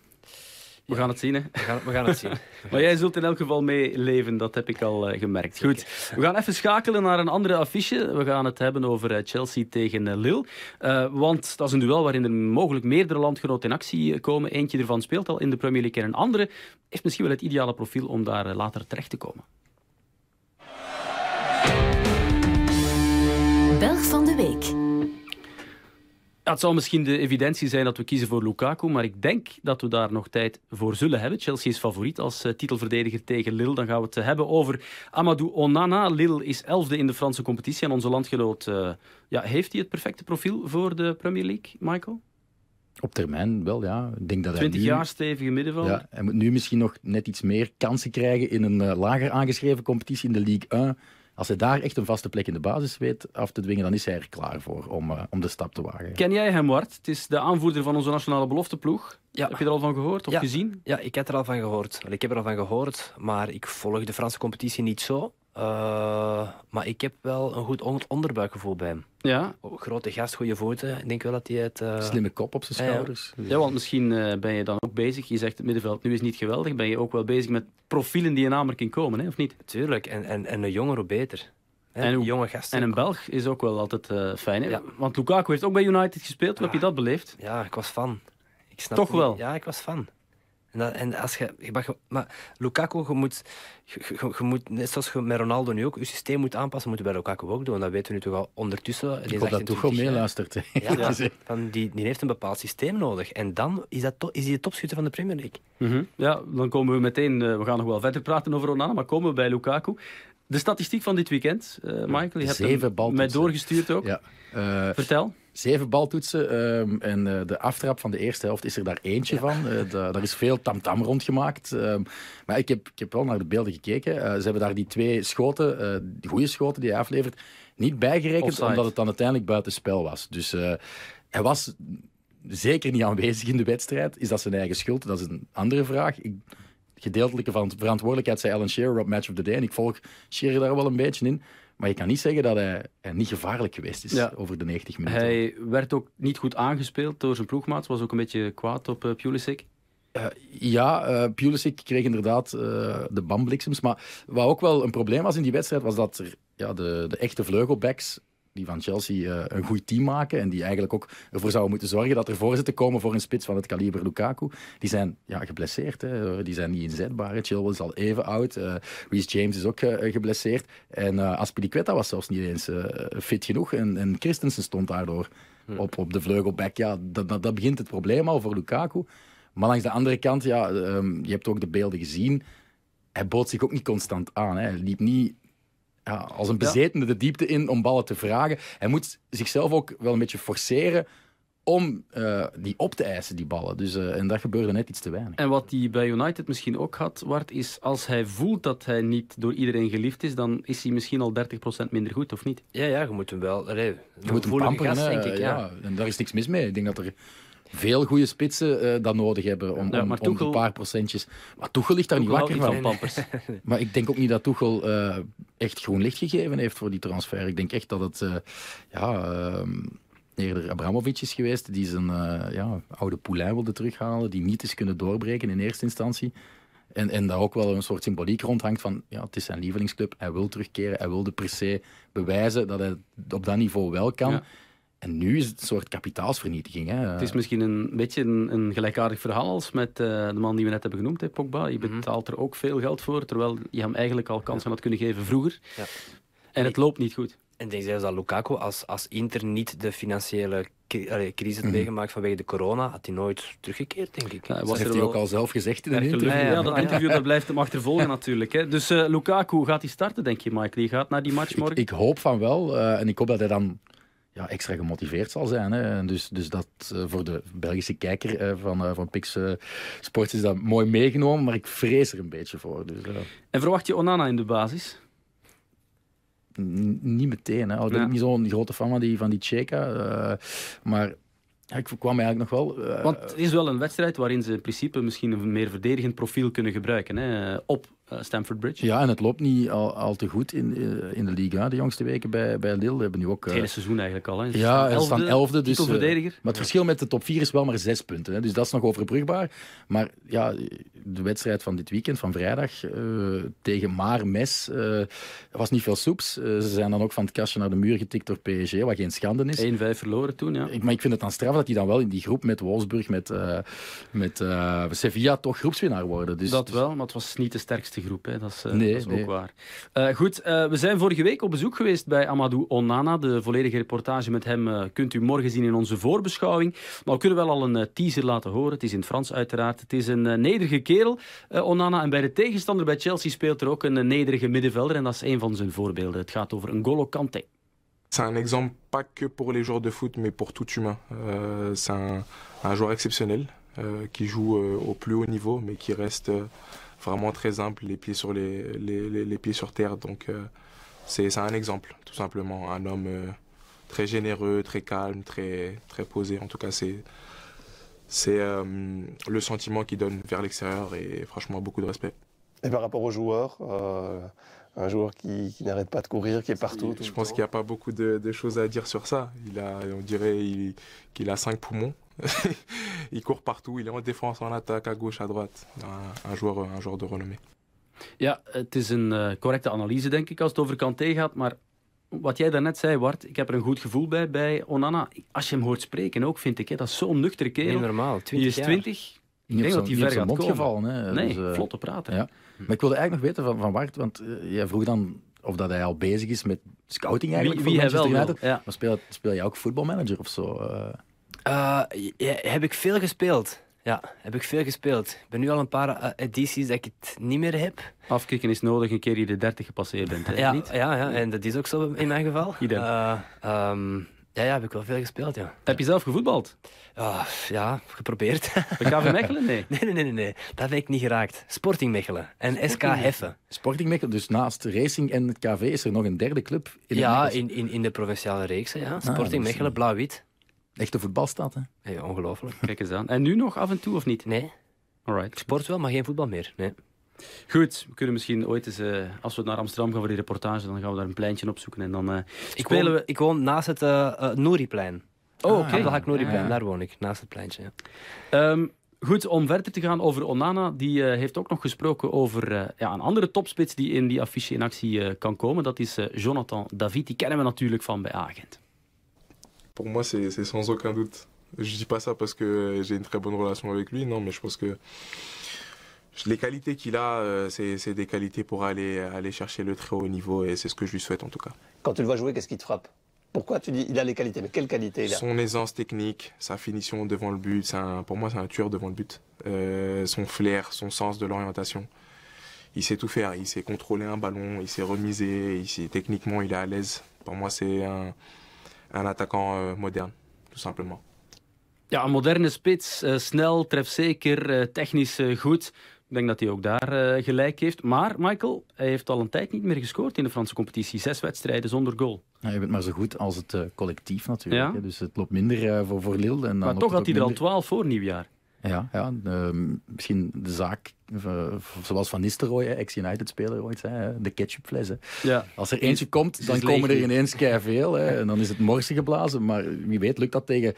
we gaan het zien, hè? We gaan, we gaan het zien. Maar jij zult in elk geval meeleven, dat heb ik al eh, gemerkt. Goed, we gaan even schakelen naar een andere affiche. We gaan het hebben over eh, Chelsea tegen eh, Lille. Eh, want dat is een duel waarin er mogelijk meerdere landgenoten in actie komen. Eentje ervan speelt al in de Premier League en een andere heeft misschien wel het ideale profiel om daar later terecht te komen. Belg van de Week. Het zal misschien de evidentie zijn dat we kiezen voor Lukaku, maar ik denk dat we daar nog tijd voor zullen hebben. Chelsea is favoriet als eh, titelverdediger tegen Lille. Dan gaan we het eh, hebben over Amadou Onana. Lille is elfde in de Franse competitie en onze landgenoot... eh, ja, heeft hij het perfecte profiel voor de Premier League, Michael? op termijn wel, ja. Ik denk dat hij 20 nu- jaar stevige middenvelder. Ja, hij moet nu misschien nog net iets meer kansen krijgen in een lager aangeschreven competitie in de Ligue 1. Als hij daar echt een vaste plek in de basis weet af te dwingen, dan is hij er klaar voor om, eh, om de stap te wagen. Ken jij hem, Wart? Het is de aanvoerder van onze nationale belofteploeg. Ja. Heb je er al van gehoord of Ja. gezien? Ja, ik heb er al van gehoord. Ik heb er al van gehoord, maar ik volg de Franse competitie niet zo. Uh, maar ik heb wel een goed on onderbuikgevoel bij hem. Ja. Grote gast, goede voeten. Ik denk wel dat hij het... Uh... Slimme kop op zijn schouders. Ja, ja. want misschien uh, ben je dan ook bezig. Je zegt het middenveld nu is niet geweldig. Ben je ook wel bezig met profielen die in aanmerking komen, hè? of niet? Tuurlijk. En, en, en een jonger hoe beter. En, een jonge gast. En een Belg is ook wel altijd uh, fijn. Hè? Ja. Want Lukaku heeft ook bij United gespeeld. Hoe heb je dat beleefd? Ja, ik was fan. Ik snap Toch wel? Ja, ik was fan. En, dat, en als je, maar Lukaku, je moet, je, je, je, moet, net zoals je met Ronaldo nu ook, je systeem moet aanpassen, moet je bij Lukaku ook doen. Dat weten we nu toch al ondertussen. Ik hoop dat toch wel meeluistert. Ja, ja, van die, die heeft een bepaald systeem nodig. En dan is, dat to, is hij de topschutter van de Premier League. Mm -hmm. Ja, dan komen we meteen, uh, we gaan nog wel verder praten over Onana, maar komen we bij Lukaku. De statistiek van dit weekend, uh, Michael, je hebt Zeven hem mij doorgestuurd ook. Ja. Uh, Vertel. Zeven baltoetsen um, en uh, de aftrap van de eerste helft is er daar eentje ja. van. Uh, daar is veel tamtam -tam rondgemaakt. Um, maar ik heb, ik heb wel naar de beelden gekeken. Uh, ze hebben daar die twee schoten, die goede schoten die hij aflevert, niet bijgerekend, Offside. omdat het dan uiteindelijk buitenspel was. Dus hij was zeker niet aanwezig in de wedstrijd. Is dat zijn eigen schuld? Dat is een andere vraag. Ik, gedeeltelijke verantwoordelijkheid zei Alan Shearer op Match of the Day. En ik volg Shearer daar wel een beetje in. Maar je kan niet zeggen dat hij, hij niet gevaarlijk geweest is ja. over de 90 minuten. Hij werd ook niet goed aangespeeld door zijn ploegmaat. Was ook een beetje kwaad op uh, Pulisic. Uh, ja, uh, Pulisic kreeg inderdaad uh, de bambliksems. Maar wat ook wel een probleem was in die wedstrijd, was dat er, ja, de, de echte vleugelbacks die van Chelsea uh, een goed team maken en die eigenlijk ook ervoor zouden moeten zorgen dat er voorzetten komen voor een spits van het kaliber Lukaku. Die zijn ja, geblesseerd, hè. die zijn niet inzetbaar. Chilwell is al even oud, uh, Reece James is ook uh, geblesseerd en uh, Aspilicueta was zelfs niet eens fit genoeg en, en Christensen stond daardoor hmm. op, op de vleugelback. Ja, dat, dat, dat, begint het probleem al voor Lukaku. Maar langs de andere kant, ja, um, je hebt ook de beelden gezien, hij bood zich ook niet constant aan. Hè. Hij liep niet ja, als een bezetene de diepte in om ballen te vragen. Hij moet zichzelf ook wel een beetje forceren om uh, die op te eisen, die ballen. Dus, uh, en dat gebeurde net iets te weinig. En wat hij bij United misschien ook had, Wart, is als hij voelt dat hij niet door iedereen geliefd is, dan is hij misschien al 30% minder goed, of niet? Ja, ja je moet hem wel... Allee, je moet hem pamperen, gast, denk ik. Ja. ja. En daar is niks mis mee. Ik denk dat er veel goede spitsen uh, dat nodig hebben om, ja, om, Tuchel, om een paar procentjes. Maar Tuchel ligt daar Tuchel niet wakker van. van. maar ik denk ook niet dat Tuchel uh, echt groen licht gegeven heeft voor die transfer. Ik denk echt dat het uh, ja, eerder Abramovic is geweest, die zijn ja, oude poulain wilde terughalen, die niet is kunnen doorbreken in eerste instantie. En, en daar ook wel een soort symboliek rondhangt van, ja, het is zijn lievelingsclub, hij wil terugkeren, hij wilde per se bewijzen dat hij op dat niveau wel kan. Ja. En nu is het een soort kapitaalsvernietiging. Hè. Het is misschien een beetje een, een gelijkaardig verhaal als met uh, de man die we net hebben genoemd, hè, Pogba. Je betaalt er ook veel geld voor, terwijl je hem eigenlijk al kansen had kunnen geven vroeger. Ja. En het loopt niet goed. En denk zelfs dat Lukaku, als, als Inter niet de financiële crisis had meegemaakt vanwege de corona, had hij nooit teruggekeerd, denk ik. Ja, dat heeft hij ook al zelf gezegd in een interview. Ja, ja, dat interview dat blijft hem achtervolgen natuurlijk. Hè. Dus uh, Lukaku, gaat hij starten, denk je, Michael? Die gaat naar die match morgen? Ik, ik hoop van wel. Uh, en ik hoop dat hij dan ja, extra gemotiveerd zal zijn. Hè. Dus, dus dat uh, voor de Belgische kijker uh, van, uh, van Pix Sports is dat mooi meegenomen, maar ik vrees er een beetje voor. Dus, en verwacht je Onana in de basis? N niet meteen. Hè. Al ben ja. ik niet zo'n grote fan van die, van die Cheka. maar ja, ik kwam eigenlijk nog wel... Want het is wel een wedstrijd waarin ze in principe misschien een meer verdedigend profiel kunnen gebruiken. Hè, op Stamford Bridge. Ja, en het loopt niet al, al te goed in, in de Liga de jongste weken bij, bij Lille. Hebben nu ook, het hele seizoen eigenlijk al. Hè. Ze ja, ze staan elfde. Dus, verdediger. maar het verschil met de top 4 is wel maar zes punten. Hè, dus dat is nog overbrugbaar. Maar ja, de wedstrijd van dit weekend, van vrijdag, uh, tegen Maar Mes, uh, was niet veel soeps. Uh, ze zijn dan ook van het kastje naar de muur getikt door PSG, wat geen schande is. 1-5 verloren toen, ja. Ik, maar ik vind het dan straf dat die dan wel in die groep met Wolfsburg, met, met Sevilla, toch groepswinnaar worden. Dus, dat wel, maar het was niet de sterkste groep. Hè. Dat is, uh, nee, dat is nee. ook waar. Uh, goed, uh, we zijn vorige week op bezoek geweest bij Amadou Onana. De volledige reportage met hem kunt u morgen zien in onze voorbeschouwing. Maar we kunnen wel al een teaser laten horen. Het is in het Frans uiteraard. Het is een nederige kerel, Onana. En bij de tegenstander bij Chelsea speelt er ook een nederige middenvelder. En dat is een van zijn voorbeelden. Het gaat over N'Golo Kanté. C'est un exemple pas que pour les joueurs de foot, mais pour tout humain. Euh, c'est un, un, joueur exceptionnel euh, qui joue euh, au plus haut niveau, mais qui reste vraiment très humble, les pieds sur, les, les, les, les pieds sur terre. Donc euh, c'est un exemple, tout simplement. Un homme euh, très généreux, très calme, très, très posé. En tout cas, c'est euh, le sentiment qu'il donne vers l'extérieur et franchement beaucoup de respect. Et par rapport aux joueurs, euh, un joueur qui, qui n'arrête pas de courir, qui est partout. tout Je pense qu'il n'y a pas beaucoup de, de choses à dire sur ça. Il a, on dirait il- qu'il a cinq poumons. il court partout, il est en défense, en attaque, à gauche, à droite. Un, un joueur, un joueur de renommée. Ja, het is een eh, correcte analyse, denk ik, als het over Kanté gaat. Maar wat jij daarnet zei, Bart, ik heb er een goed gevoel bij, bij Onana. Als je hem hoort spreken ook, vind ik, hè, dat is zo'n nuchtere kerel. Niet normaal, Die 20 is jaar. 20. Ik denk op dat hij ver gaat mond gevallen. Hè. Nee, Dus, vlotte praten. Ja. Maar ik wilde eigenlijk nog weten van, van Bart, want eh, jij vroeg dan of dat hij al bezig is met scouting eigenlijk Wie- voor wie hij wel United. wil, ja. Maar speel, speel jij ook voetbalmanager of zo? eh? Eh, ja, heb ik veel gespeeld. Ja, heb ik veel gespeeld. Ik ben nu al een paar eh, edities dat ik het niet meer heb. Afkicken is nodig een keer je de 30 gepasseerd bent. Hè? Ja, Niet? ja, ja, en dat is ook zo in mijn geval. Idem. Eh, ehm, ja, ja, heb ik wel veel gespeeld, ja. Heb je zelf gevoetbald? Ja, ja geprobeerd. Bij KV Mechelen? Nee. nee, nee, nee, nee. Dat heb ik niet geraakt. Sporting Mechelen en SK Heffen. Sporting Mechelen, dus naast Racing en het KV is er nog een derde club in Ja, in, in, in de provinciale reeks, ja. Sporting dat is- Mechelen, blauw-wit. Echte voetbalstad, hè? Hey, ongelooflijk. Kijk eens aan. En nu nog af en toe of niet? Nee, Alright. ik sport wel, maar geen voetbal meer. Nee. Goed, we kunnen misschien ooit eens, eh, als we naar Amsterdam gaan voor die reportage, dan gaan we daar een pleintje opzoeken en dan eh, Ik spelen woon, we... ik woon naast het uh, Nooriplein. Oh, oké. Abdelhak Nooriplein, Ja. daar woon ik, naast het pleintje. Ja. Ehm, goed, om verder te gaan over Onana, die eh, heeft ook nog gesproken over eh, ja, een andere topspits die in die affiche in actie eh, kan komen. Dat is eh, Jonathan David, die kennen we natuurlijk van bij Agent. Pour moi, c'est sans aucun doute. Je dis pas ça parce que j'ai une très bonne relation avec lui, non, mais je pense que les qualités qu'il a, euh, c'est des qualités pour aller, aller chercher le très haut niveau et c'est ce que je lui souhaite en tout cas. Quand tu le vois jouer, qu'est-ce qui te frappe? Pourquoi tu dis il a les qualités? Mais quelles qualités il a? Son aisance technique, sa finition devant le but, un- pour moi c'est un tueur devant le but. Euh, son flair, son sens de l'orientation. Il sait tout faire, il sait contrôler un ballon, il sait remiser, il sait- techniquement il est à l'aise. Pour moi c'est un, un attaquant euh, moderne, tout simplement. Ja, een moderne spits, eh, snel, trefzeker, eh, technisch eh, goed. Ik denk dat hij ook daar eh, gelijk heeft. Maar Michael, hij heeft al een tijd niet meer gescoord in de Franse competitie. Zes wedstrijden zonder goal. Ja, je bent maar zo goed als het eh, collectief natuurlijk. Ja. Dus het loopt minder eh, voor, voor Lille. En dan Maar toch had hij er al 12 voor nieuwjaar. Ja, ja ehm, misschien de zaak, eh, zoals Van Nistelrooy, ex-United-speler ooit zei, hè, de ketchupfles. hè. Ja. Als er eentje komt, dan komen leeg er ineens veel. En dan is het morsen geblazen. Maar wie weet lukt dat tegen,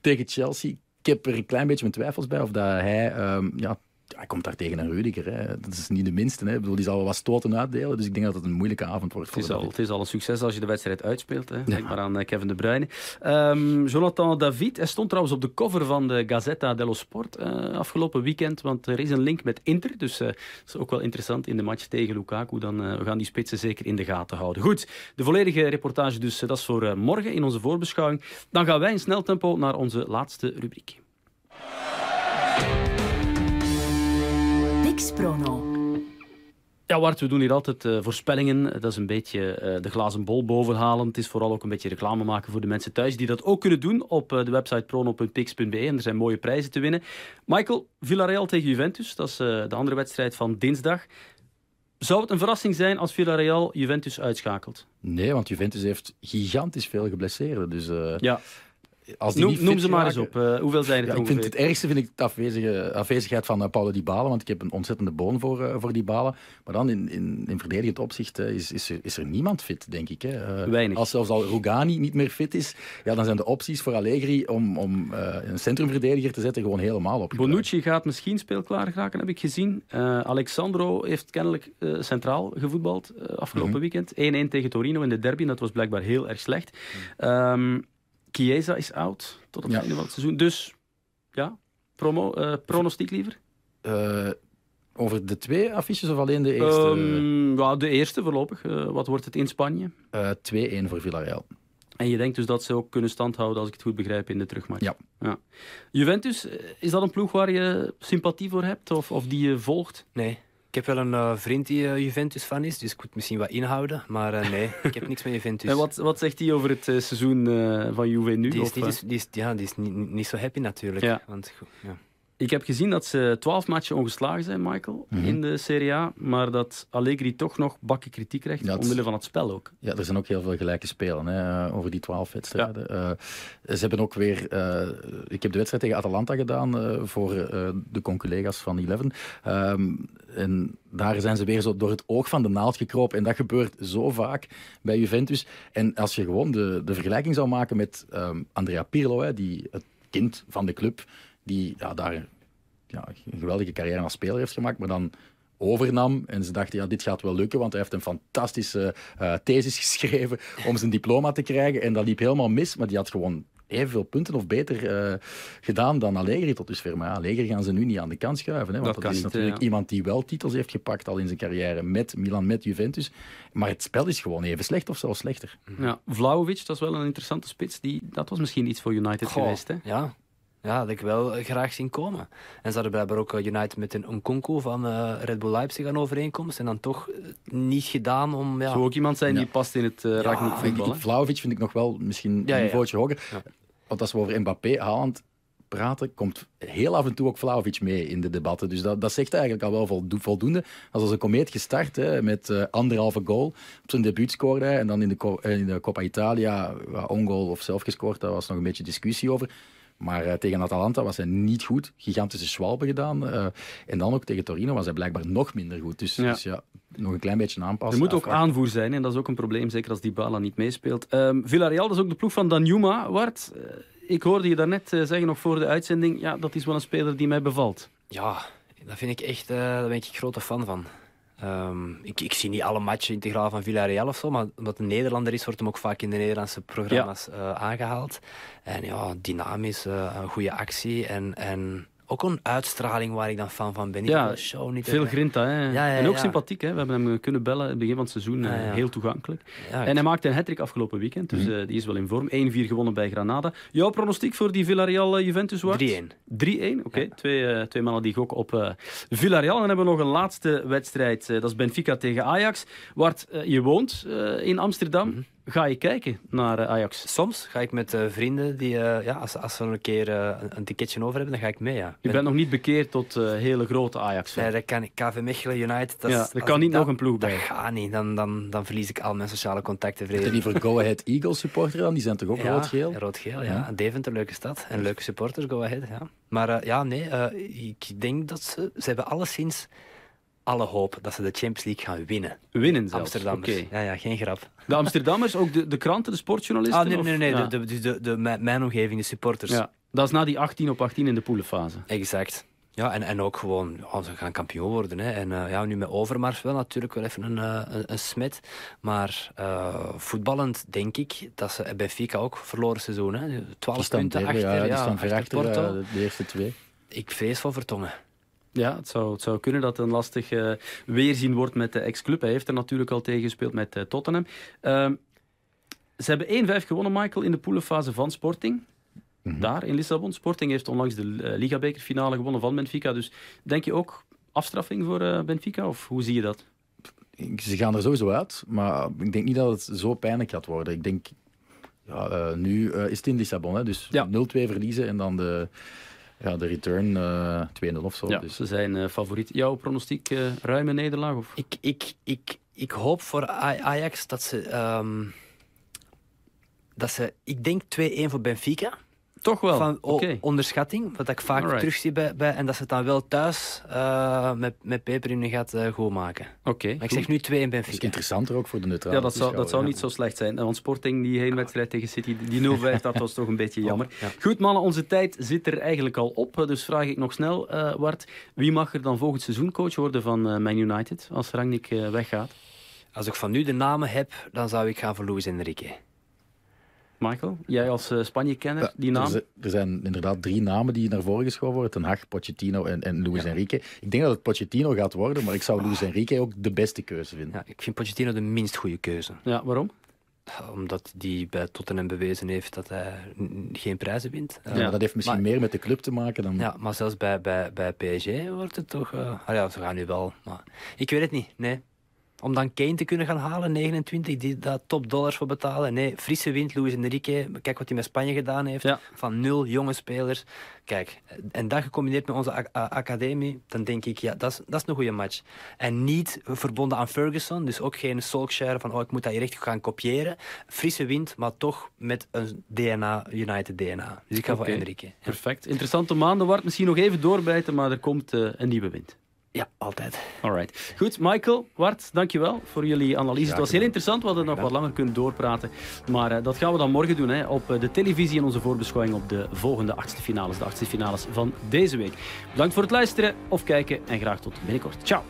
tegen Chelsea. Ik heb er een klein beetje mijn twijfels bij of dat hij... ehm, ja, hij komt daar tegen een Rudiger. Hè. Dat is niet de minste. Hè. Ik bedoel, die zal wel wat stoten uitdelen. Dus ik denk dat het een moeilijke avond wordt Het voor is, de al, het is al een succes als je de wedstrijd uitspeelt. Hè. Denk maar aan eh, Kevin De Bruyne. Ehm, Jonathan David, hij stond trouwens op de cover van de Gazzetta dello Sport eh, afgelopen weekend. Want er is een link met Inter. Dus eh, dat is ook wel interessant in de match tegen Lukaku. Dan, we gaan die spitsen zeker in de gaten houden. Goed, de volledige reportage dus. dat is voor morgen in onze voorbeschouwing. Dan gaan wij in snel tempo naar onze laatste rubriek. Ja, Bart, we doen hier altijd eh, voorspellingen. Dat is een beetje eh, de glazen bol bovenhalen. Het is vooral ook een beetje reclame maken voor de mensen thuis die dat ook kunnen doen op eh, de website prono.pix.be. En er zijn mooie prijzen te winnen. Michael, Villarreal tegen Juventus. Dat is eh, de andere wedstrijd van dinsdag. Zou het een verrassing zijn als Villarreal Juventus uitschakelt? Nee, want Juventus heeft gigantisch veel geblesseerden. Dus eh, Ja, als die noem, ze maar eens op. Eh, hoeveel zijn er Ja, ik vind het ergste vind ik de afwezige, afwezigheid van uh, Paulo Dybala, want ik heb een ontzettende boon voor, uh, voor Dybala. Maar dan in, in, in verdedigend opzicht is, is, er, is er niemand fit, denk ik. Hè. Weinig. Als zelfs al Rugani niet meer fit is, ja, dan zijn de opties voor Allegri om, om een centrumverdediger te zetten gewoon helemaal op. Bonucci gaat misschien speelklaar geraken, heb ik gezien. Alexandro heeft kennelijk centraal gevoetbald afgelopen mm -hmm. weekend. 1-1 tegen Torino in de derby, dat was blijkbaar heel erg slecht. Mm. Um, Chiesa is out tot het ja. einde van het seizoen. Dus ja, promo, uh, pronostiek liever? Uh, over de twee affiches of alleen de eerste? Um, ja, de eerste voorlopig. Uh, wat wordt het in Spanje? 2-1 voor Villarreal. En je denkt dus dat ze ook kunnen standhouden, als ik het goed begrijp, in de terugmatch? Ja. ja. Juventus, is dat een ploeg waar je sympathie voor hebt of, of die je volgt? Nee. Ik heb wel een uh, vriend die uh, Juventus-fan is, dus ik moet misschien wat inhouden. Maar uh, nee, ik heb niks met Juventus. En wat, wat zegt hij over het seizoen van Juve nu? Die is, of, niet, die is, ja, die is niet, niet zo happy natuurlijk. Ja. Want, ja. Ik heb gezien dat ze twaalf matchen ongeslagen zijn, Michael, Mhm. in de Serie A. Maar dat Allegri toch nog bakken kritiek krijgt, omwille van het spel ook. Ja, er zijn ook heel veel gelijke spelen hè, over die twaalf wedstrijden. Eh, ze hebben ook weer... eh, ik heb de wedstrijd tegen Atalanta gedaan eh, voor de conculega's van Eleven. Ehm, en daar zijn ze weer zo door het oog van de naald gekropen. En dat gebeurt zo vaak bij Juventus. En als je gewoon de, de vergelijking zou maken met ehm, Andrea Pirlo, hè, die, het kind van de club, die ja, daar ja, een geweldige carrière als speler heeft gemaakt, maar dan overnam en ze dachten, ja, dit gaat wel lukken, want hij heeft een fantastische eh, thesis geschreven om zijn diploma te krijgen en dat liep helemaal mis, maar die had gewoon evenveel punten of beter eh, gedaan dan Allegri tot dusver. Maar ja, Allegri gaan ze nu niet aan de kant schuiven, hè, want Dat is niet, natuurlijk ja. iemand die wel titels heeft gepakt al in zijn carrière met Milan, met Juventus, maar het spel is gewoon even slecht of zelfs slechter. Ja, Vlaovic, dat is wel een interessante spits. Die, dat was misschien iets voor United Goh, geweest. Hè? Ja. Ja, dat had ik wel graag zien komen. En ze hadden blijkbaar ook eh, United met een Nkunku van eh, Red Bull Leipzig aan overeenkomst. En dan toch eh, niet gedaan om... Ja, Zou ook iemand zijn die past in het uh, Ja, voetbal. Vlahovic vind ik nog wel misschien Ja, een ja. niveautje hoger. Ja. Want als we over Mbappé, Haaland praten, komt heel af en toe ook Vlahovic mee in de debatten. Dus dat, dat zegt eigenlijk al wel voldo- voldoende. Als als een komeet gestart hè, met eh, anderhalve goal. Op zijn debuut scoorde hij. En dan in de, in de Coppa Italia, ja, ongoal of zelf gescoord, daar was nog een beetje discussie over. Maar eh, tegen Atalanta was hij niet goed. Gigantische schwalbe gedaan. eh, en dan ook tegen Torino was hij blijkbaar nog minder goed. Dus Ja. dus ja nog een klein beetje aanpassen. Er moet ook Afwachten. aanvoer zijn en dat is ook een probleem, zeker als Dybala niet meespeelt. Ehm Villarreal, dat is ook de ploeg van Danjuma. Wart, eh, ik hoorde je daarnet zeggen nog voor de uitzending, ja, dat is wel een speler die mij bevalt. Ja, dat vind ik echt, eh, daar ben ik grote fan van. Ehm, ik, ik zie niet alle matchen integraal van Villarreal of zo, maar omdat een Nederlander is, wordt hem ook vaak in de Nederlandse programma's eh, aangehaald. En ja, dynamisch, eh, een goede actie en, en ook een uitstraling waar ik dan fan van ben. Ik Ja, show niet Veel grinta, hè? Ja, ja, en ook ja. sympathiek, hè? We hebben hem kunnen bellen in het begin van het seizoen, eh, Ja, ja. heel toegankelijk. Ja, En hij maakte een hat afgelopen weekend, dus eh, die is wel in vorm. 1-4 gewonnen bij Granada. Jouw pronostiek voor die Villarreal-Juventus, Wart? 3-1. 3-1, oké. Twee, eh, twee mannen die gokken op eh, Villarreal. En dan hebben we nog een laatste wedstrijd. eh, dat is Benfica tegen Ajax. Wart, eh, je woont eh, in Amsterdam. Mhm. Ga je kijken naar eh, Ajax? Soms ga ik met eh, vrienden, die, eh, ja, als, als ze een keer een, een ticketje over hebben, dan ga ik mee. Ja. Je bent nog niet bekeerd tot eh, hele grote Ajax. Nee, dat kan ik. KV Mechelen United. Dat Ja, er kan niet dat- nog een ploeg Dat bij. gaat niet. Dan, dan, dan verlies ik al mijn sociale contacten. Heb je Vrede. liever Go Ahead Eagles supporter dan? Die zijn toch ook Ja, rood-geel? Rood-geel, ja. Ja. Deventer, leuke stad. En leuke supporters, go ahead. Ja. Maar eh, ja, nee, eh, ik denk dat ze... Ze hebben alleszins alle hoop dat ze de Champions League gaan winnen. Winnen zelfs. Amsterdammers. Oké. Ja, ja, geen grap. De Amsterdammers, ook de, de kranten, de sportjournalisten? Ah, nee, nee, nee. Ja. De, de, de, de, mijn, omgeving, de supporters. Ja, dat is na die 18 op 18 in de poelenfase. Exact. Ja, en, en ook gewoon, ja, ze gaan kampioen worden. Hè. En eh, ja, nu met Overmars wel natuurlijk wel even een, eh, een, een smet. Maar eh, voetballend denk ik dat ze bij Benfica ook verloren seizoen. Hè. 12 Die staan punten achter, ja, ja, achter achter Porto. de eerste twee. Ik vrees voor Vertongen. Ja, het zou, het zou kunnen dat het een lastig eh, weerzien wordt met de ex-club. Hij heeft er natuurlijk al tegen gespeeld met eh, Tottenham. Ehm, ze hebben 1-5 gewonnen, Michael, in de poelenfase van Sporting. Mhm. Daar in Lissabon. Sporting heeft onlangs de uh, Liga-bekerfinale gewonnen van Benfica. Dus denk je ook afstraffing voor eh, Benfica? Of hoe zie je dat? Ze gaan er sowieso uit, maar ik denk niet dat het zo pijnlijk gaat worden. Ik denk, ja, eh, nu eh, is het in Lissabon, hè, dus Ja. 0-2 verliezen en dan de, ja, de return eh 2-0 of zo. Ja, Dus. ze zijn eh, favoriet. Jouw pronostiek, eh, ruime nederlaag? Of? Ik, ik, ik, ik hoop voor Ajax dat ze... ehm, dat ze ik denk 2-1 voor Benfica. Toch wel? Van onderschatting, wat ik vaak Alright. terugzie bij, bij... En dat ze het dan wel thuis eh, met, met peper in de gat eh, goed maken. Oké, Maar ik goed. zeg nu 2 in Dat is Benfica. interessanter ook voor de neutrale Ja, dat zou, dat zou niet zo slecht zijn. Want Sporting, die heenwedstrijd tegen City, die 0-5, dat was toch een beetje jammer. Ja. Goed, mannen, onze tijd zit er eigenlijk al op. Dus vraag ik nog snel, eh Wart, wie mag er dan volgend seizoen coach worden van eh Man United als Rangnick eh, weggaat? Als ik van nu de namen heb, dan zou ik gaan voor Luis Enrique. Michael, jij als eh, Spanje-kenner, Ja, die naam? Er, zijn- er zijn inderdaad drie namen die naar voren geschoven worden. Ten Hag, Pochettino en, en Luis Enrique. Ik denk dat het Pochettino gaat worden, maar ik zou Luis Enrique ook de beste keuze vinden. Ja, ik vind Pochettino de minst goede keuze. Ja, waarom? Omdat die bij Tottenham bewezen heeft dat hij geen prijzen wint. Ja, maar dat heeft misschien maar- meer met de club te maken dan... Ja, maar zelfs bij, bij, bij PSG wordt het toch... eh ah ja, ze gaan nu wel. Maar ik weet het niet, nee. Om dan Kane te kunnen gaan halen, 29, die daar top dollars voor betalen. Nee, frisse wind, Luis Enrique. Kijk wat hij met Spanje gedaan heeft. Van nul jonge spelers. Kijk, en dat gecombineerd met onze academie, dan denk ik, ja, dat is, dat is een goede match. En niet verbonden aan Ferguson, dus ook geen Solskjaer van, oh, ik moet dat hier echt gaan kopiëren. Frisse wind, maar toch met een DNA, United DNA. Dus ik ga voor Enrique. Perfect. Interessante maanden. Wordt misschien nog even doorbijten, maar er komt uh, een nieuwe wind. Ja, altijd. Alright. Goed, Michael, Wart, dankjewel voor jullie analyse. het was heel interessant, we hadden nog wat langer kunnen doorpraten. Maar uh, dat gaan we dan morgen doen hè, op de televisie en onze voorbeschouwing op de volgende achtste finales, de achtste finales van deze week. Bedankt voor het luisteren of kijken en graag tot binnenkort. Ciao.